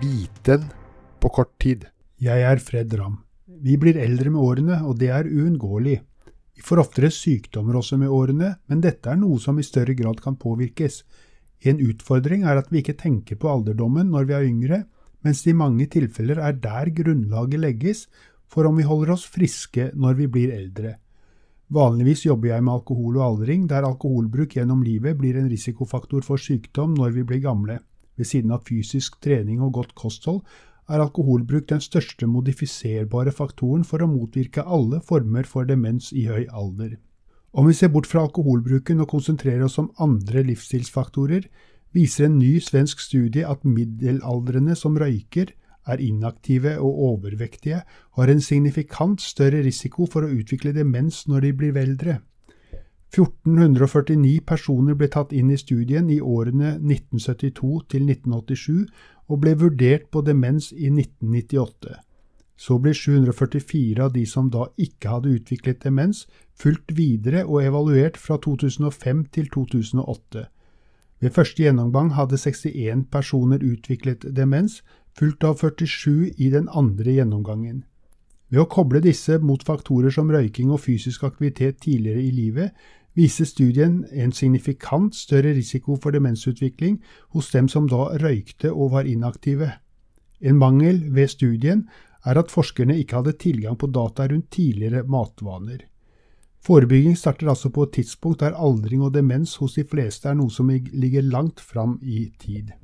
biten på kort tid. Jeg er Fred Ramm. Vi blir eldre med årene, og det er uunngåelig. Vi får oftere sykdommer også med årene, men dette er noe som i større grad kan påvirkes. En utfordring er at vi ikke tenker på alderdommen når vi er yngre, mens det i mange tilfeller er der grunnlaget legges for om vi holder oss friske når vi blir eldre. Vanligvis jobber jeg med alkohol og aldring, der alkoholbruk gjennom livet blir en risikofaktor for sykdom når vi blir gamle. Ved siden av fysisk trening og godt kosthold er alkoholbruk den største modifiserbare faktoren for å motvirke alle former for demens i høy alder. Om vi ser bort fra alkoholbruken og konsentrerer oss om andre livsstilsfaktorer, viser en ny svensk studie at middelaldrende som røyker, er inaktive og overvektige, har en signifikant større risiko for å utvikle demens når de blir eldre. 1449 personer ble tatt inn i studien i årene 1972 til 1987 og ble vurdert på demens i 1998. Så ble 744 av de som da ikke hadde utviklet demens, fulgt videre og evaluert fra 2005 til 2008. Ved første gjennomgang hadde 61 personer utviklet demens, fulgt av 47 i den andre gjennomgangen. Ved å koble disse mot faktorer som røyking og fysisk aktivitet tidligere i livet, viser studien en signifikant større risiko for demensutvikling hos dem som da røykte og var inaktive. En mangel ved studien er at forskerne ikke hadde tilgang på data rundt tidligere matvaner. Forebygging starter altså på et tidspunkt der aldring og demens hos de fleste er noe som ligger langt fram i tid.